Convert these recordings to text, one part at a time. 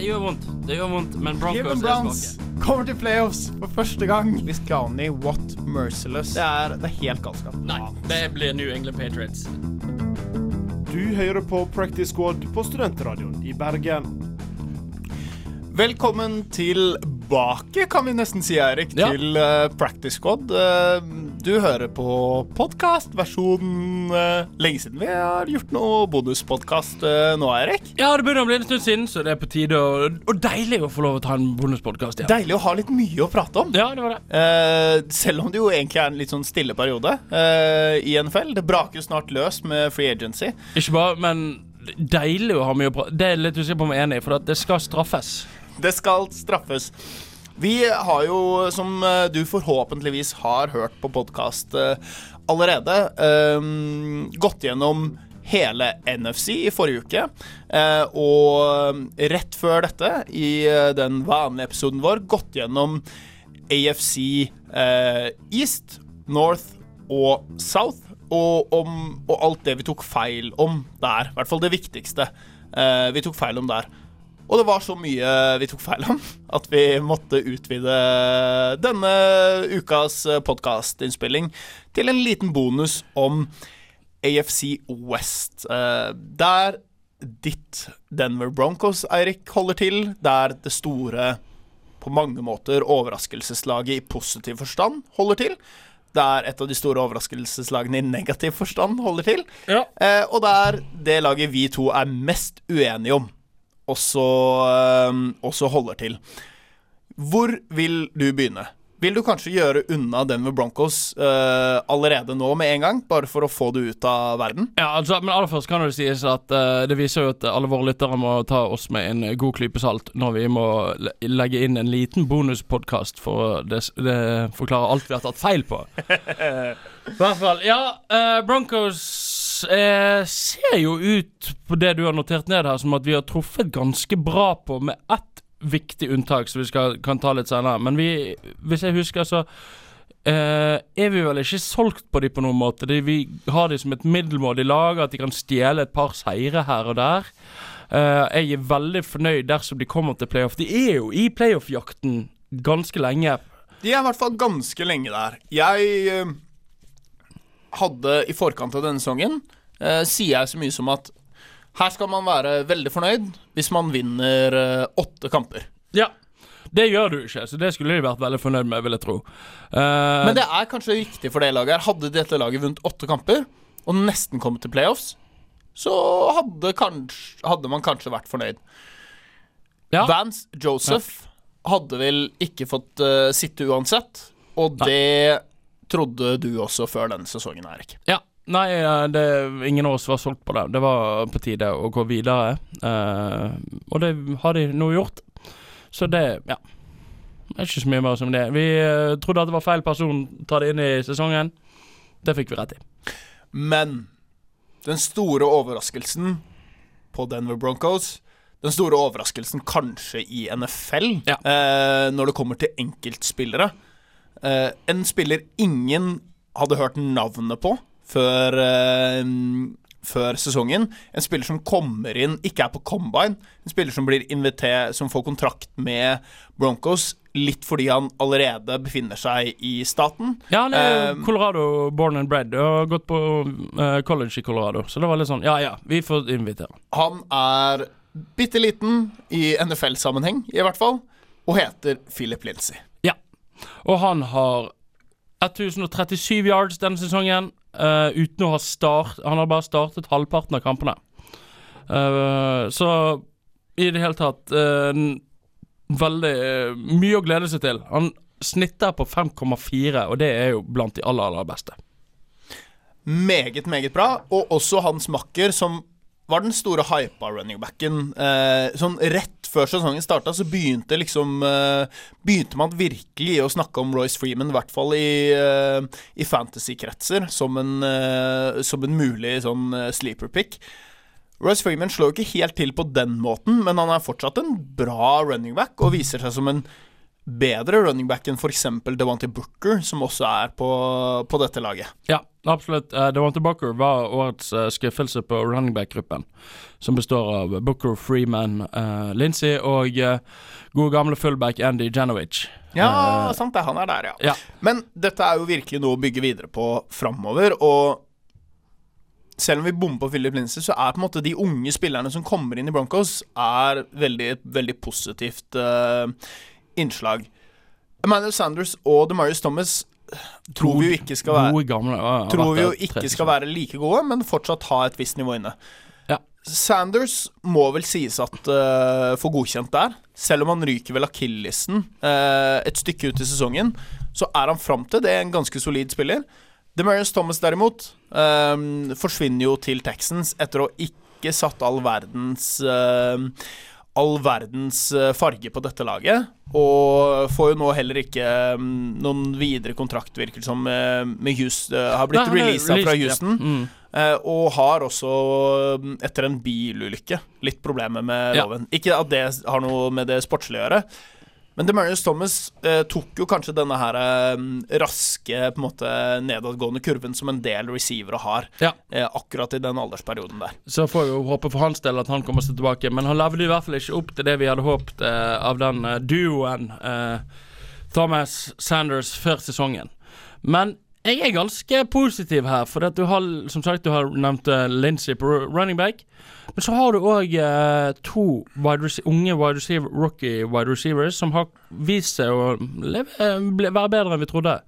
Det gjør vondt, det gjør vondt, men Broncos er Browns kommer til playoffs for første gang. Hvis Clowney, what merciless. Det er, det er helt galskap. Nei, det blir New England Patriots. Du hører på Practice Squad på Studentradioen i Bergen. Velkommen tilbake, kan vi nesten si, Eirik, Ja. til uh, Practice Squad. Eh, du hører på podkast-versjonen uh, lenge siden vi har gjort noe bonuspodkast uh, nå, Eirik. Ja, det begynner å bli en stund siden, så det er på tide. å og deilig å få lov å ta en bonuspodkast igjen. Deilig å ha litt mye å prate om. Ja, det var det. Eh, selv om det jo egentlig er en litt sånn stille periode eh, i NFL. Det braker jo snart løs med free agency. Ikke bare, men deilig å ha mye å prate Det er litt usikker på om jeg er enig i, for at det skal straffes. Det skal straffes. Vi har jo, som eh, du forhåpentligvis har hørt på podkast allerede, eh, gått gjennom hele NFC i forrige uke. eh, og rett før dette, i eh, den vanlige episoden vår, gått gjennom AFC eh, East, North og South. Og, om, og alt det vi tok feil om der. I hvert fall det viktigste eh, vi tok feil om der. Og det var så mye vi tok feil om at vi måtte utvide denne ukas podkastinnspilling til en liten bonus om AFC West. eh, der ditt Denver Broncos, Eirik, holder til. Der det store, på mange måter overraskelseslaget i positiv forstand holder til. Der et av de store overraskelseslagene i negativ forstand holder til. Ja. Eh, og der det laget vi to er mest uenige om, også, eh, også holder til. Hvor vil du begynne? Vil du kanskje gjøre unna Denver Broncos uh, allerede nå med en gang? Bare for å få det ut av verden? Ja, altså, men aller først kan det sies at uh, det viser jo at alle våre lyttere må ta oss med en god klype salt når vi må legge inn en liten bonuspodkast for det, det forklare alt vi har tatt feil på. I hvert fall. Ja, uh, Broncos eh, ser jo ut på det du har notert ned her, som at vi har truffet ganske bra på, med ett viktig unntak som vi skal, kan ta litt senere. Men vi, hvis jeg husker, så eh, er vi vel ikke solgt på de på noen måte. De, vi har de som et middelmådig lag, at de kan stjele et par seire her og der. Eh, jeg er veldig fornøyd dersom de kommer til playoff. De er jo i playoff-jakten ganske lenge. De er i hvert fall ganske lenge der. Jeg eh, hadde i forkant av denne sesongen eh, Sier jeg så mye som at her skal man være veldig fornøyd hvis man vinner eh, åtte kamper. Ja. Det gjør du ikke, så det skulle de vært veldig fornøyd med, vil jeg tro. Eh, Men det er kanskje viktig for det laget her. Hadde dette laget vunnet åtte kamper og nesten kommet til playoffs, så hadde, kanskje, hadde man kanskje vært fornøyd. ja. Vance Joseph hadde vel ikke fått uh, sitte uansett, og Nei. det trodde du også før denne sesongen, Erik. Ja. Nei, eh, det, ingen av oss var solgt på det. Det var på tide å gå videre. eh, og det har de nå gjort. Så det Ja. Det er ikke så mye mer som det. Vi eh, trodde at det var feil person ta det inn i sesongen. Det fikk vi rett i. Men den store overraskelsen på Denver Broncos Den store overraskelsen kanskje i NFL Ja. eh, når det kommer til enkeltspillere. Eh, en spiller ingen hadde hørt navnet på før, uh, før sesongen. En spiller som kommer inn, ikke er på combine. En spiller som blir invitert, som får kontrakt med Broncos litt fordi han allerede befinner seg i staten. Ja, han er uh, Colorado born and bred og har gått på college i Colorado. Så det var litt sånn Ja ja, vi får invitere. Han er bitte liten i NFL-sammenheng, i hvert fall, og heter Philip Lindsay. Og han har 1037 yards denne sesongen, Uh, uten å ha start Han har bare startet halvparten av kampene. Uh, så i det hele tatt uh, Veldig mye å glede seg til. Han snitter på 5,4, og det er jo blant de aller, aller beste. Meget, meget bra. Og også hans makker, som var den store hypa runningbacken. Eh, sånn rett før sesongen starta, så begynte liksom eh, Begynte man virkelig å snakke om Royce Freeman, i hvert fall i, eh, i fantasy-kretser, som, eh, som en mulig sånn eh, sleeper pick. Royce Freeman slår jo ikke helt til på den måten, men han er fortsatt en bra running back og viser seg som en bedre running back enn f.eks. Devante Booker, som også er på, på dette laget. Ja, absolutt. Uh, Devante Booker var årets uh, skuffelse på running back-gruppen, som består av Booker, Freeman, uh, Lindsey og uh, gode gamle fullback Andy Janovic. Ja, Uh, sant det. Han er der, ja. ja. Men dette er jo virkelig noe å bygge videre på framover, og selv om vi bommer på Philip Lindsey, så er på en måte de unge spillerne som kommer inn i Broncos, er veldig, veldig positivt eh, innslag. Emmanuel Sanders og DeMarius Thomas tror vi jo ikke skal være gamle. ja, Tror vi jo ikke skal være like gode, men fortsatt ha et visst nivå inne. Ja. Sanders må vel sies at uh, får godkjent der. Selv om han ryker vel akillesen uh, et stykke ut i sesongen, så er han fram til det er en ganske solid spiller. Demarius Thomas derimot uh, forsvinner jo til Texans etter å ikke satt all verdens eh, All verdens eh, farge på dette laget. Og får jo nå heller ikke mm, noen videre kontrakt, virker det som, med, med Houston. eh, har blitt releasa fra Houston. ja. Mm. Eh, og har også, mm, etter en bilulykke, litt problemer med Ja. loven. Ikke at det har noe med det sportslige å gjøre. Men Demarius Thomas eh, tok jo kanskje denne her eh, raske, på en måte nedadgående kurven som en del receivere har, Ja. eh, akkurat i den aldersperioden der. Så får vi jo håpe for hans del at han kommer seg tilbake. Men han levde i hvert fall ikke opp til det vi hadde håpet eh, av den eh, duoen eh, Thomas Sanders før sesongen. Men jeg er ganske positiv her, for du har som sagt du har nevnt uh, Lindsey på running back. Men så har du òg uh, to wide unge wide receiver, rookie wide receivers som har vist seg å leve, ble- være bedre enn vi trodde.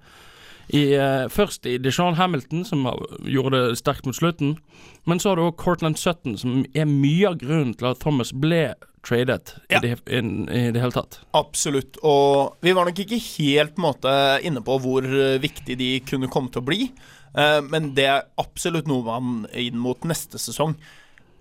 I, uh, først i Deshaun Hamilton, som gjorde det sterkt mot slutten. Men så har du òg Cortland Sutton, som er mye av grunnen til at Thomas ble tradet Ja. i, det, i, i det hele tatt. Absolutt. Og vi var nok ikke helt måte inne på hvor eh, viktig de kunne komme til å bli. Eh, men det er absolutt noe man inn mot neste sesong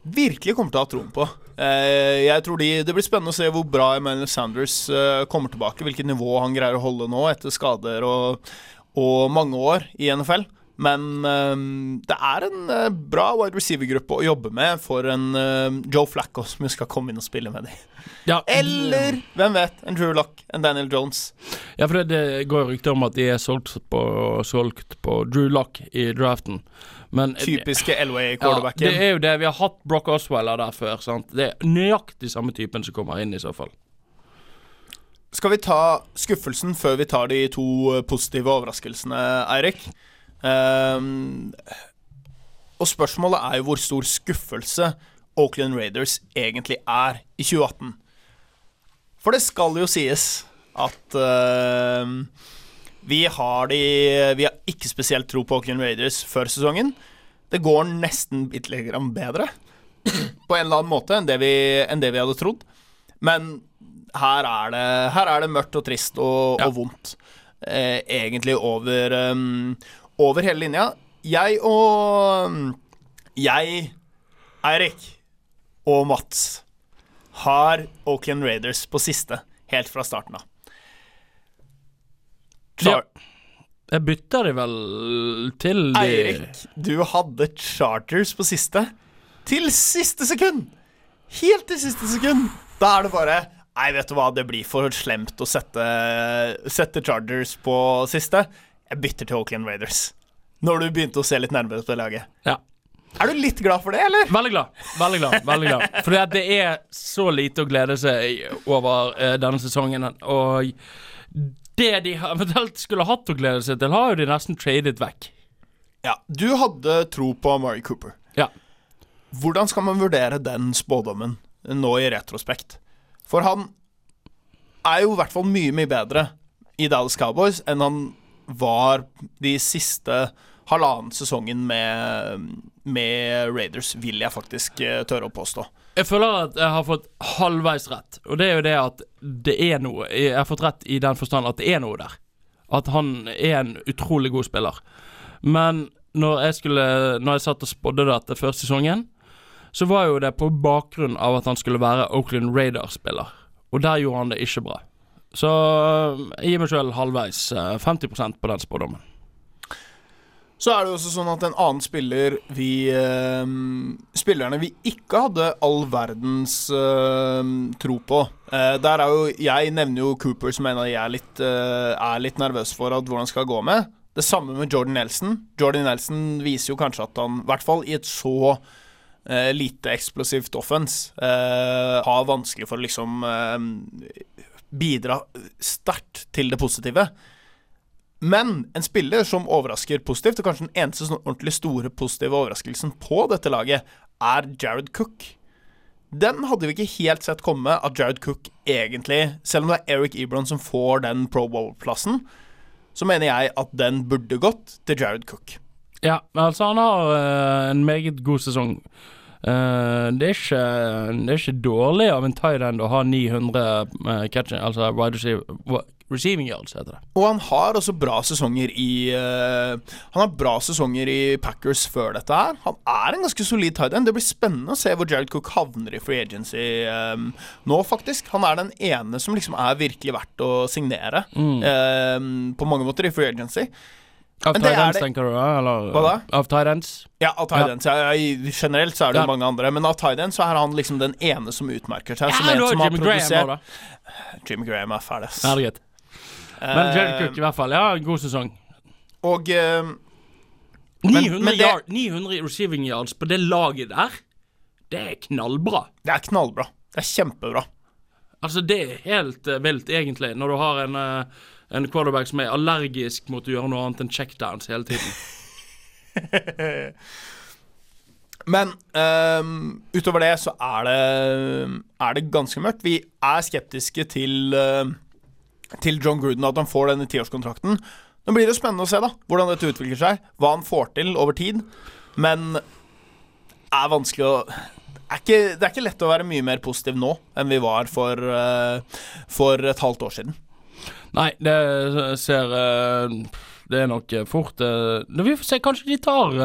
virkelig kommer til å ha troen på. Eh, jeg tror de, Det blir spennende å se hvor bra Emmanuel Sanders eh, kommer tilbake. Hvilket nivå han greier å holde nå etter skader og, og mange år i NFL. Men um, det er en uh, bra wide receiver-gruppe å jobbe med for en uh, Joe Flacco som skal komme inn og spille med dem. Ja, Eller, hvem vet, en Drew Lock, en Daniel Jones. Ja, for det, det går rykter om at de er solgt på, solgt på Drew Lock i draften. Men Typiske LWA-quarterbacken. Ja, det er jo det. Vi har hatt Brock Osweiler der før. sant? Det er nøyaktig samme typen som kommer inn, i så fall. Skal vi ta skuffelsen før vi tar de to eh, positive overraskelsene, Eirik? Ehm, og spørsmålet er jo hvor stor skuffelse Oakland Raiders egentlig er i 2018. For det skal jo sies at uh, vi har de Vi har ikke spesielt tro på Oakland Raiders før sesongen. Det går nesten bitte litt grann bedre på en eller annen måte enn det vi, enn det vi hadde trodd. Men her er det, her er det mørkt og trist og, Ja. og vondt. Eh, egentlig over, um, over hele linja. Jeg og Jeg, Eirik og Mats har Oakland Raiders på siste, helt fra starten av. Char Jeg bytter de vel til de Eirik, du hadde Charters på siste. Til siste sekund! Helt til siste sekund. Da er det bare Nei, vet du hva, det blir for slemt å sette, sette Chargers på siste. Jeg bytter til Oakland Raiders. Når du begynte å se litt nærmere på det laget. Ja. Er du litt glad for det, eller? Veldig glad. veldig glad, veldig glad at det er så lite å glede seg over uh, denne sesongen. Og det de eventuelt skulle hatt å glede seg til, har jo de nesten tradet vekk. Ja, Du hadde tro på Murray Cooper. Ja. Hvordan skal man vurdere den spådommen nå i retrospekt? For han er jo i hvert fall mye, mye bedre i Dallas Cowboys enn han var de siste halvannen sesongen med, med Raiders, vil jeg faktisk eh, tørre å påstå. Jeg føler at jeg har fått halvveis rett, og det er jo det at det er noe Jeg har fått rett i den forstand at det er noe der. At han er en utrolig god spiller. Men når jeg skulle Når jeg satt og spådde dette før sesongen, så var jo det på bakgrunn av at han skulle være Oakland Raiders-spiller. Og der gjorde han det ikke bra. Så jeg gir meg sjøl halvveis. eh, 50% på den spådommen. Så er det jo også sånn at en annen spiller vi eh, Spillerne vi ikke hadde all verdens eh, tro på. Eh, der er jo Jeg nevner jo Cooper som de jeg er litt, eh, er litt nervøs for at hvordan skal gå med. Det samme med Jordan Nelson. Jordan Nelson viser jo kanskje at han, i hvert fall i et så eh, lite eksplosivt offense, eh, har vanskelig for å liksom eh, bidra sterkt til det positive. Men en spiller som overrasker positivt, og kanskje den eneste sånn ordentlig store positive overraskelsen på dette laget, er Jared Cook. Den hadde vi ikke helt sett komme at Jared Cook egentlig Selv om det er Eric Ebron som får den Pro Bowl-plassen, så mener jeg at den burde gått til Jared Cook. Ja, altså, han har eh, en meget god sesong. Eh, det, er ikke, det er ikke dårlig av en tight end å ha 900 uh, catching, altså wide receiver, receiving yards, heter det. Og han har også bra sesonger i uh, Han har bra sesonger i Packers før dette her. Han er en ganske solid tight end. Det blir spennende å se hvor Jared Cook havner i free agency um, nå, faktisk. Han er den ene som liksom er virkelig verdt å signere eh, på mange måter i free agency. Av Tyrants, er tenker du? Eller, Hva da? Av ends? Ja, av tight Ja. Ja, generelt så er det Ja. mange andre, men av ends så er han liksom den ene som utmerker seg. som Ja, en som har Jimmy Graham produsert da. Jimmy Graham er ferdig, ass. Ja, det er. Men Jared Eh, Cook i hvert fall, ja, en god sesong. og uh, 900, men det- yard, 900 receiving yards på det laget der, det er knallbra. det er knallbra. Det er kjempebra. Altså, det er helt uh, vilt, egentlig, når du har en, eh, en quarterback som er allergisk mot å gjøre noe annet enn checkdowns hele tiden. Men um, utover det så er det, er det ganske mørkt. Vi er skeptiske til, uh, til John Gruden, at han får denne tiårskontrakten. Nå blir det spennende å se da hvordan dette utvikler seg, hva han får til over tid. Men er vanskelig å er, ikke, det er ikke lett å være mye mer positiv nå enn vi var for, uh, for et halvt år siden. Nei, det ser eh, Det er nok eh, fort eh, Vi får se, kanskje de tar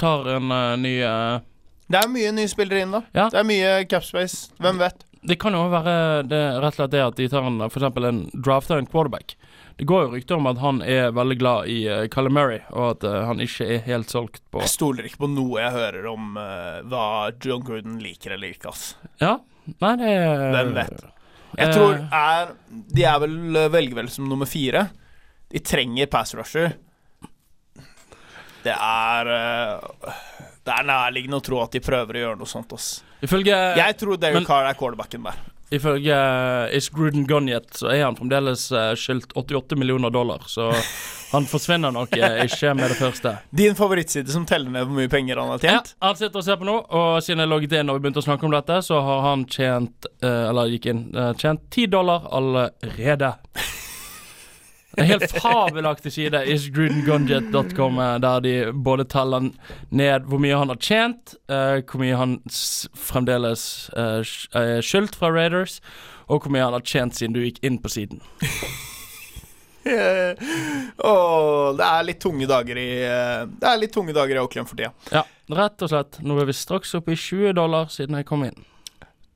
Tar en ny Det er mye nye spillere inn, da. Ja. Det er mye capspace. Hvem vet? Det kan jo være det, rett og slett det at de tar en, for eksempel en drafter en quarterback. Det går jo rykter om at han er veldig glad i uh, Calamari, og at uh, han ikke er helt solgt på Jeg stoler ikke på noe jeg hører om uh, hva John Gruden liker eller ikke, ass. Ja, nei, det Hvem vet? Jeg Eh. tror er De er vel velger vel som nummer fire. De trenger pass rusher. Det er eh, Det er nærliggende å tro at de prøver å gjøre noe sånt, ass. Ifølge, Jeg tror Derek Carr er quarterbacken der. ifølge eh, Is Gruden Gone Yet, så er han fremdeles uh, skyldt 88 millioner dollar, så han forsvinner nok eh, ikke med det første. Din favorittside som teller ned hvor mye penger han har tjent? Ja, han sitter og ser på nå, og siden jeg logget inn og vi begynte å snakke om dette, så har han tjent eh, Eller gikk inn eh, Tjent 10 dollar allerede. En helt fabelaktig side, isgrudengunjet.com, eh, der de både teller ned hvor mye han har tjent, uh, hvor mye han fremdeles sk- er skyldt fra Raiders, og hvor mye han har tjent siden du gikk inn på siden. Åh, det er litt tunge dager i eh, Det er litt tunge dager i Auckland for tida. Ja, rett og slett. Nå er vi straks oppe i 20 dollar siden jeg kom inn.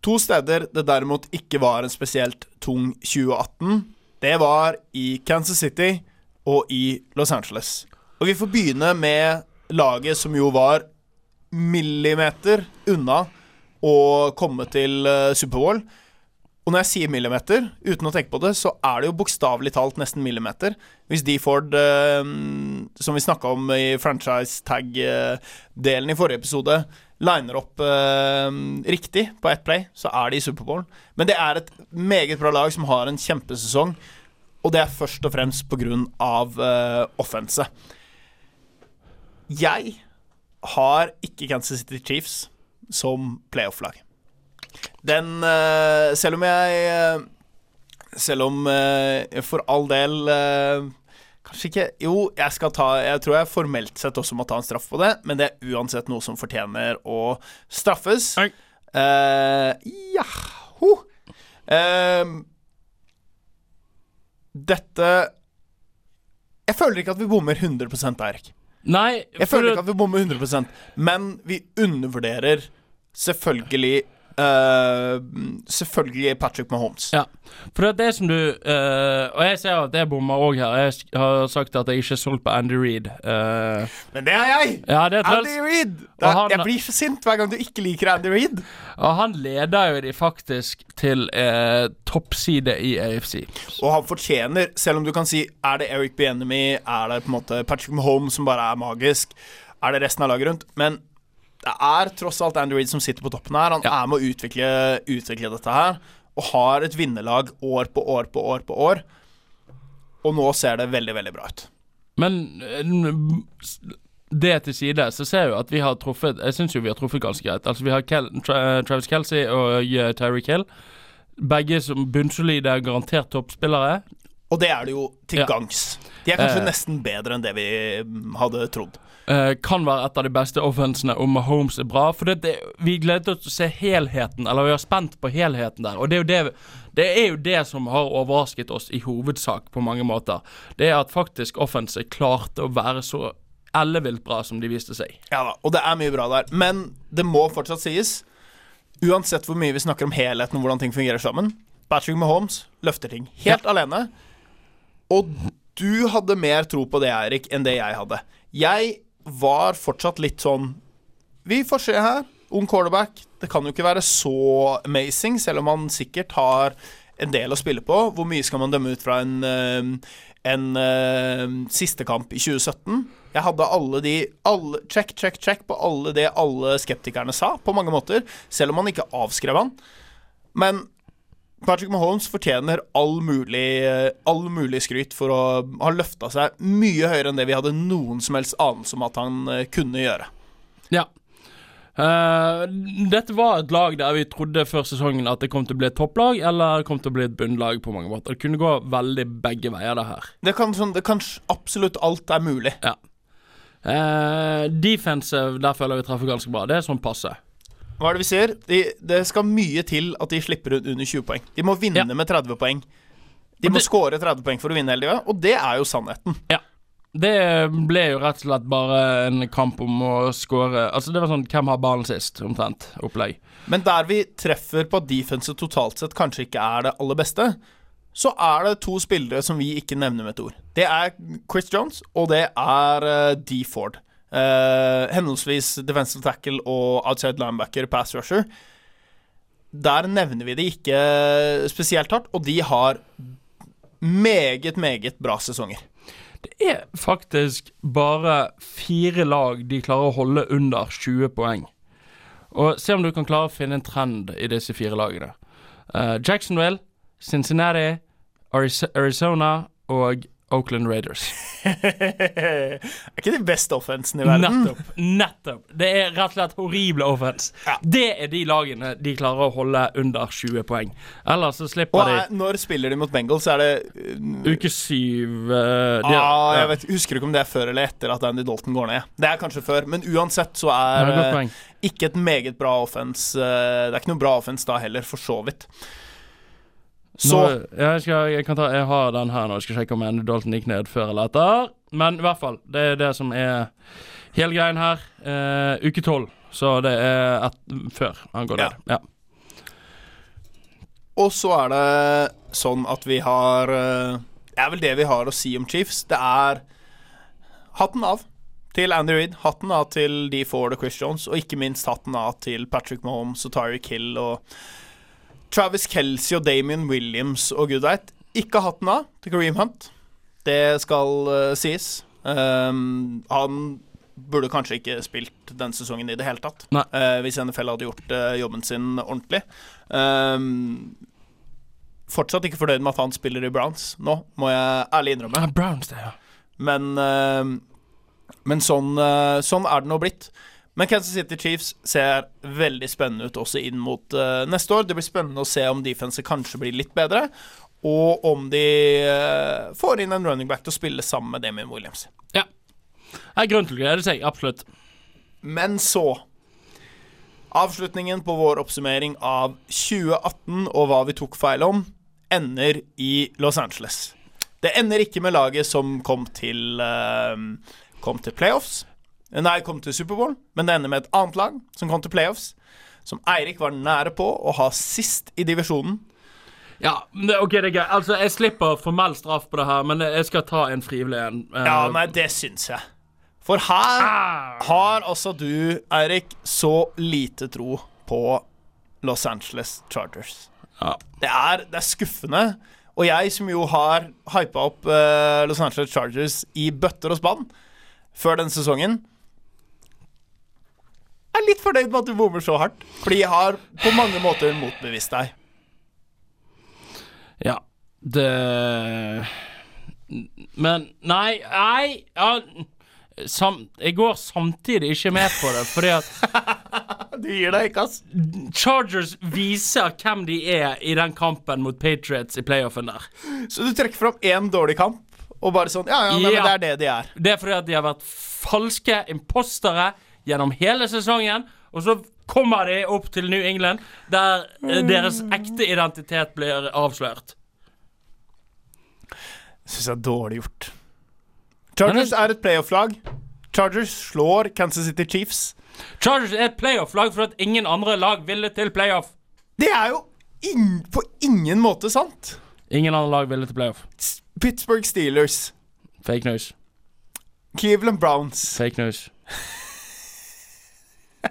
To steder det derimot ikke var en spesielt tung 2018, det var i Kansas City og i Los Angeles. Og vi får begynne med laget som jo var millimeter unna å komme til eh, Superbowl. Og når jeg sier millimeter, uten å tenke på det, så er det jo bokstavelig talt nesten millimeter. Hvis Deford, eh, som vi snakka om i franchise tag-delen i forrige episode, liner opp eh, riktig på ett play, så er de i Superbowl. Men det er et meget bra lag som har en kjempesesong, og det er først og fremst av eh, offense. Jeg har ikke Kansas City Chiefs som playoff-lag. Den eh, Selv om jeg eh, Selv om eh, for all del Kanskje ikke Jo, jeg skal ta Jeg tror jeg formelt sett også må ta en straff på det, men det er uansett noe som fortjener å straffes. Oi. Uh, ja ho. Eh, dette Jeg føler ikke at vi bommer 100% Erik. Nei, Jeg føler ikke at vi bommer 100% men vi undervurderer selvfølgelig Eh, selvfølgelig Patrick Mahomes. Ja. For det er det som du uh, Og jeg ser at jeg bommer òg her. Jeg har sagt at jeg ikke er solgt på Andy Reed. Uh, Men det er jeg! ja, det er Andy Reed! Er, han- jeg blir så sint hver gang du ikke liker Andy Reid. Og han leder jo de faktisk til eh, toppside i AFC. Og han fortjener, selv om du kan si Er det Eric Bienemy, er det på en måte Patrick Mahomes som bare er magisk, er det resten av laget rundt? Men det er tross alt Andy Reid som sitter på toppen her. Han Ja. er med å utvikle, utvikle dette her, og har et vinnerlag år på år på år på år. Og nå ser det veldig, veldig bra ut. Men eh, det til side, så ser jeg jo at vi har truffet Jeg syns jo vi har truffet ganske greit. Altså Vi har Kel Tra Travis Kelsey og uh, Terry Kill. Begge som bunnsolide, garantert toppspillere. Og det er det jo til Ja. gangs. De er kanskje Eh. nesten bedre enn det vi mm, hadde trodd. Eh, kan være et av de beste offensene om Mahomes er bra. For det, det, vi gleder oss til å se helheten, eller vi er spent på helheten der. Og det er, jo det, det er jo det som har overrasket oss i hovedsak på mange måter. Det er at faktisk offense klarte å være så ellevilt bra som de viste seg. Ja da, og det er mye bra der. Men det må fortsatt sies, uansett hvor mye vi snakker om helheten og hvordan ting fungerer sammen, Patrick Mahomes løfter ting helt alene. Og du hadde mer tro på det, Eirik, enn det jeg hadde. Jeg var fortsatt litt sånn Vi får se her. Ung quarterback. Det kan jo ikke være så amazing, selv om han sikkert har en del å spille på. Hvor mye skal man dømme ut fra en, en, en eh, siste kamp i 2017? Jeg hadde alle de alle, Check, check, check på alle det alle skeptikerne sa, på mange måter. Selv om han ikke avskrev han. Men Patrick Mahomes fortjener all mulig, all mulig skryt for å ha løfta seg mye høyere enn det vi hadde noen som helst anelse om at han eh, kunne gjøre. Ja. Uh, dette var et lag der vi trodde før sesongen at det kom til å bli et topplag, eller kom til å bli et bunnlag på mange måter. Det kunne gå veldig begge veier, det her. Det kan, sånn, det kan absolutt alt er mulig. Ja. Uh, defensive, der føler vi treffer ganske bra. Det er sånn passe. Hva er det vi ser? De, det skal mye til at de slipper ut under 20 poeng. De må vinne Ja. med 30 poeng. De må skåre score 30 poeng for å vinne hele livet, og det er jo sannheten. Ja. Det ble jo rett og slett bare en kamp om å score Altså, det var sånn 'Hvem har ballen sist?' omtrent opplegg. Men der vi treffer på at defense totalt sett kanskje ikke er det aller beste, så er det to spillere som vi ikke nevner med et ord. Det er Chris Jones, og det er uh, D. Ford. Eh, henholdsvis defensive tackle og outside linebacker, pass rusher. Der nevner vi det ikke spesielt hardt, og de har meget, meget bra sesonger. Det er faktisk bare fire lag de klarer å holde under 20 poeng. Og se om du kan klare å finne en trend i disse fire lagene. Uh, Jacksonville, Cincinnati, Arizona og Oakland Raiders. er ikke den beste offensen i verden. Nettopp. Nettopp. Det er rett og slett horrible offense. Ja. Det er de lagene de klarer å holde under 20 poeng. Ellers så slipper Og de er, når spiller de mot Bengals, er det uh, uke syv uh, de, ah, ja. jeg vet, Husker ikke om det er før eller etter at Andy Dalton går ned. Det er kanskje før, men uansett så er er eh, ikke et meget bra offense eh, Det er ikke noe bra offense da heller, for så vidt. Så Nå, jeg, skal, jeg, kan ta, jeg har den her nå. Jeg skal sjekke om Andy Dalton gikk ned før eller etter. Men i hvert fall, det er det som er hele greien her. Eh, uke tolv. Så det er et, før han går ned. Ja. Og så er det sånn at vi har eh, Det er vel det vi har å si om Chiefs. Det er hatten av til Andy Reid, hatten av til de Ford og Chris Jones, og ikke minst hatten av til Patrick Mahomes og Tyreek Hill og Travis Kelsey og Damien Williams og gud veit. Ikke hatten av til Kareem Hunt. Det skal uh, sies. Um, han burde kanskje ikke spilt den sesongen i det hele tatt. Eh, hvis NFL hadde gjort uh, jobben sin ordentlig. Um, fortsatt ikke fornøyd med at han spiller i Browns nå, må jeg ærlig innrømme. Browns, det, ja. Men, eh, men sånn, sånn er det nå blitt. Men Kansas City Chiefs ser veldig spennende ut også inn mot uh, neste år. Det blir spennende å se om defenset kanskje blir litt bedre, og om de uh, får inn en running back til å spille sammen med Damien Williams. Ja. Det er grunn til å glede seg, absolutt. Men så Avslutningen på vår oppsummering av 2018 og hva vi tok feil om, ender i Los Angeles. Det ender ikke med laget som kom til uh, Kom til playoffs. Nei, kom til Superbowl, men det ender med et annet lag som kom til playoffs. som Eirik var nære på å ha sist i divisjonen. Ja, OK, det er greit. Altså, jeg slipper formell straff på det her, men jeg skal ta en frivillig en. Eh, Ja, nei, det syns jeg. For her ah, har altså du, Eirik, så lite tro på Los Angeles Chargers. ja. Det er, det er skuffende. Og jeg som jo har hypa opp eh, Los Angeles Chargers i bøtter og spann før denne sesongen, er litt fornøyd med at du bommer så hardt. Fordi jeg har på mange måter motbevist deg. ja. Det Men nei, nei ja, sam, Jeg går samtidig ikke med på det, fordi at Du gir deg ikke, ass. Chargers viser hvem de er i den kampen mot Patriots i playoffen der. Så du trekker fram én dårlig kamp, og bare sånn Ja, ja, nei, Ja. men det er det de er. Det er fordi at de har vært falske impostere gjennom hele sesongen, og så kommer de opp til New England, der eh, deres ekte identitet blir avslørt. Syns jeg er dårlig gjort. Chargers er et playoff-lag. Chargers slår Kansas City Chiefs. Chargers er et playoff-lag fordi ingen andre lag ville til playoff. Det er jo in på ingen måte sant. Ingen andre lag ville til playoff. Pittsburgh Steelers, Fake news. Cleveland Browns Fake news.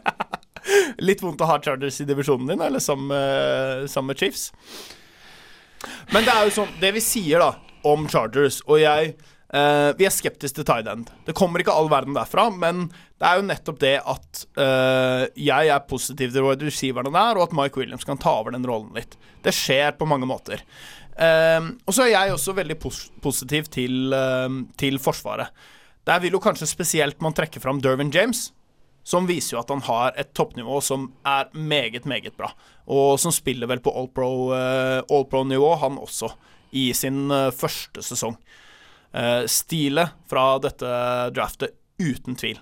Litt vondt å ha Chargers i divisjonen din, eller sammen med, Chiefs. Men det er jo sånn Det vi sier da om Chargers, og jeg Uh, Vi er skeptiske til tight end. Det kommer ikke all verden derfra, men det er jo nettopp det at uh, jeg er positiv til wide receiverne der, og at Mike Williams kan ta over den rollen litt. Det skjer på mange måter. Uh, og så er jeg også veldig pos positiv til, til Forsvaret. Der vil jo kanskje spesielt man trekke fram Dervin James, som viser jo at han har et toppnivå som er meget, meget bra. Og som spiller vel på all pro han også, i sin eh, første sesong. Uh, Stilet fra dette draftet, uten tvil.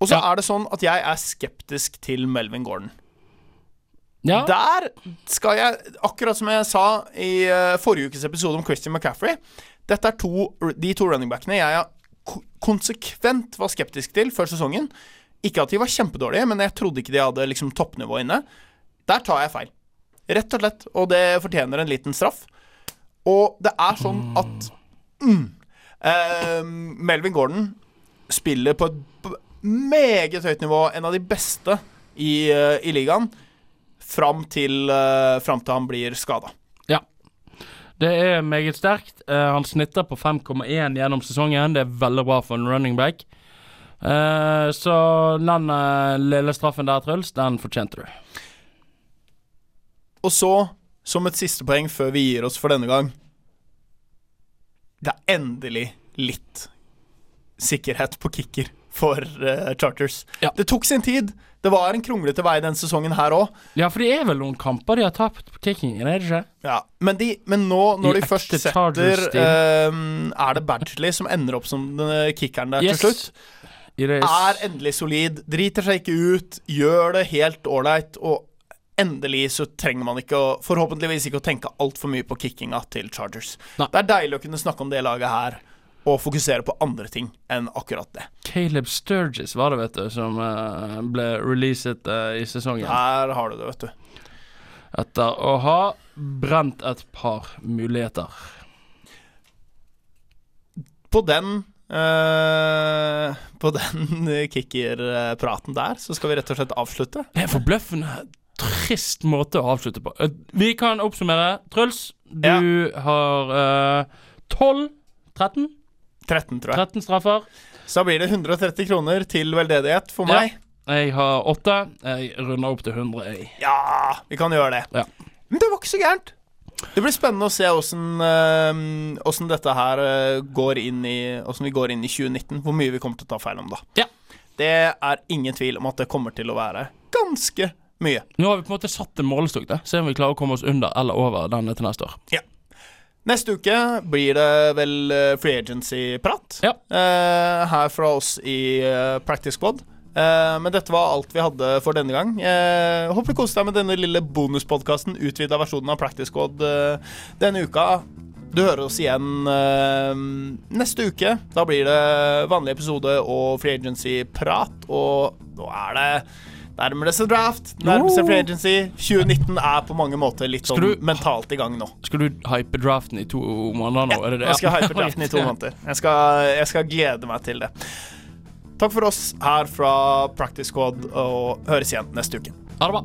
Og så Ja. er det sånn at jeg er skeptisk til Melvin Gordon. Ja. Der skal jeg, akkurat som jeg sa i eh, forrige ukes episode om Christian McCaffrey Dette er to, de to runningbackene jeg har konsekvent var skeptisk til før sesongen. Ikke at de var kjempedårlige, men jeg trodde ikke de hadde liksom toppnivå inne. Der tar jeg feil. Rett og slett. Og det fortjener en liten straff. Og det er sånn at mm, eh, Melvin Gordon spiller på et meget høyt nivå. En av de beste i, eh, i ligaen. Fram til, eh, fram til han blir skada. Det er meget sterkt. Uh, han snitter på 5,1 gjennom sesongen. Det er veldig bra for en running back. Uh, så den uh, lille straffen der, Truls, den fortjente du. Og så, som et siste poeng før vi gir oss for denne gang Det er endelig litt sikkerhet på kicker for Charters. Ja. Det tok sin tid. Det var en kronglete vei den sesongen her òg. Ja, for det er vel noen kamper de har tapt på kickingen, er det ikke? Ja. Men, de, men nå, når de, de først setter eh, Er det Badgley som ender opp som den kickeren der Yes. til slutt? Er endelig solid, driter seg ikke ut, gjør det helt ålreit, og endelig så trenger man ikke å Forhåpentligvis ikke å tenke altfor mye på kickinga til Chargers. Nei. Det er deilig å kunne snakke om det laget her og fokusere på andre ting enn akkurat det. Caleb Sturgis var det, vet du, som eh, ble releaset eh, i sesongen. Her har du det, vet du. Etter å ha brent et par muligheter. På den Uh, På den kicker-praten der, så skal vi rett og slett avslutte. Det er forbløffende trist måte å avslutte på. Vi kan oppsummere. Truls, du har eh, 12 13? 13, tror jeg. 13 straffer. Så da blir det 130 kroner til veldedighet for Ja. meg. Jeg har 8. Jeg runder opp til 100, jeg. Ja, vi kan gjøre det. Ja. Men det var ikke så gærent. Det blir spennende å se åssen eh, dette her eh, går inn i Åssen vi går inn i 2019. Hvor mye vi kommer til å ta feil om da. Ja. Det er ingen tvil om at det kommer til å være ganske mye. Nå har vi på en måte satt en målestokk. Se om vi klarer å komme oss under eller over denne til neste år. Neste uke blir det vel eh, free agency-prat Ja. uh, her fra oss i uh, Practice Squad. Uh, men dette var alt vi hadde for denne gang. Håper du koste deg med denne lille bonuspodkasten, utvida versjonen av Practice Squad denne uka. Du hører oss igjen neste uke. Da blir det vanlig episode og free agency-prat. Og nå er det Nærmer det seg draft, nærmer seg free agency. 2019 er på mange måter litt sånn du- mentalt i gang nå. Skal du hype draften i to måneder nå? er det det? Jeg skal hype draften i to måneder. Jeg skal, jeg skal glede meg til det. Takk for oss her fra Practice Squad, og høres igjen neste uke. Ha det bra.